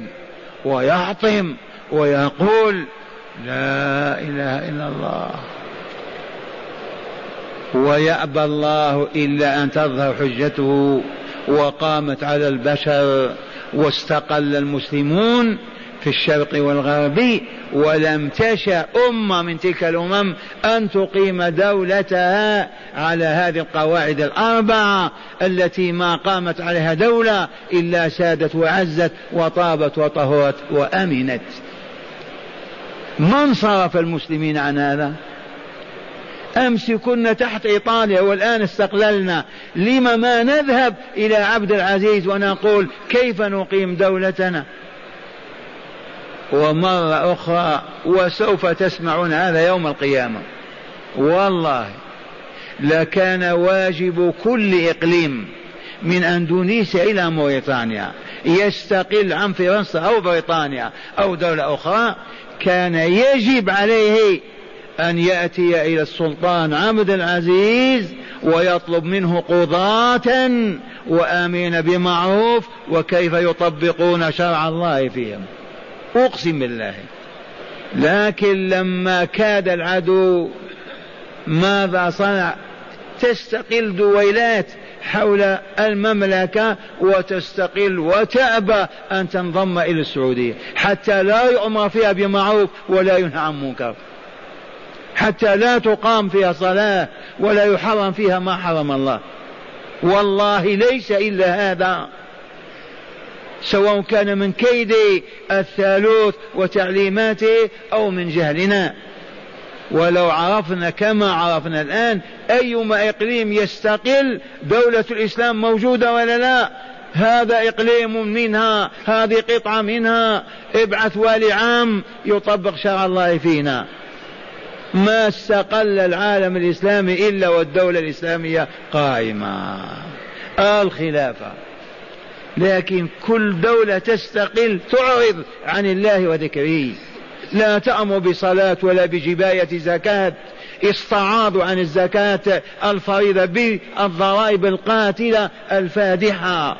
ويحطم ويقول لا إله إلا الله. ويأبى الله إلا أن تظهر حجته. وقامت على البشر واستقل المسلمون في الشرق والغرب ولم تشأ أمة من تلك الأمم أن تقيم دولتها على هذه القواعد الأربعة التي ما قامت عليها دولة إلا سادت وعزت وطابت وطهرت وأمنت. من صرف المسلمين عن هذا؟ أمس كنا تحت إيطاليا والآن استقللنا. لم ما نذهب إلى عبد العزيز ونقول كيف نقيم دولتنا؟ ومرة أخرى وسوف تسمعون هذا يوم القيامة. والله لكان واجب كل إقليم من أندونيسيا إلى موريتانيا يستقل عن فرنسا أو بريطانيا أو دولة أخرى كان يجب عليه أن يأتي إلى السلطان عبد العزيز ويطلب منه قضاة وآمين بمعروف وكيف يطبقون شرع الله فيهم. أقسم بالله. لكن لما كاد العدو ماذا صنع؟ تستقل دويلات حول المملكة وتستقل وتأبى أن تنضم إلى السعودية. حتى لا يؤمر فيها بمعروف ولا ينهى عن منكر. حتى لا تقام فيها صلاة ولا يحرم فيها ما حرم الله. والله ليس إلا هذا. سواء كان من كيد الثالوث وتعليماته أو من جهلنا. ولو عرفنا كما عرفنا الآن أيما إقليم يستقل دولة الإسلام موجودة ولا لا. هذا إقليم منها هذه قطعة منها. ابعث والي عام يطبق شرع الله فينا. ما استقل العالم الإسلامي إلا والدولة الإسلامية قائمة. الخلافة. لكن كل دولة تستقل تعرض عن الله وذكره. لا تأمر بصلاة ولا بجباية زكاة. استعاضوا عن الزكاة الفريضة بالضرائب القاتلة الفادحة.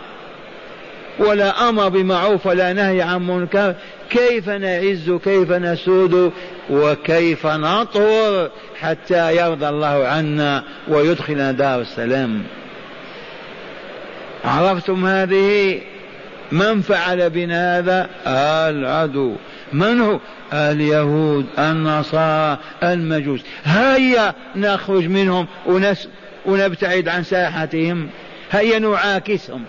ولا أمر بمعروف ولا نهي عن منكر. كيف نعز كيف نسود وكيف نطهر حتى يرضى الله عنا ويدخلنا دار السلام. عرفتم هذه؟ من فعل بنا هذا؟ العدو. من هو؟ اليهود النصارى المجوس. هيا نخرج منهم ونس ونبتعد عن ساحتهم. هيا نعاكسهم.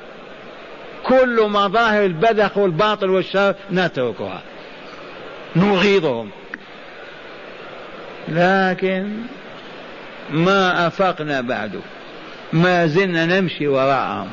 كل مظاهر البذخ والباطل والشر نتركها. نغيظهم. لكن ما أفقنا بعد. ما زلنا نمشي وراءهم.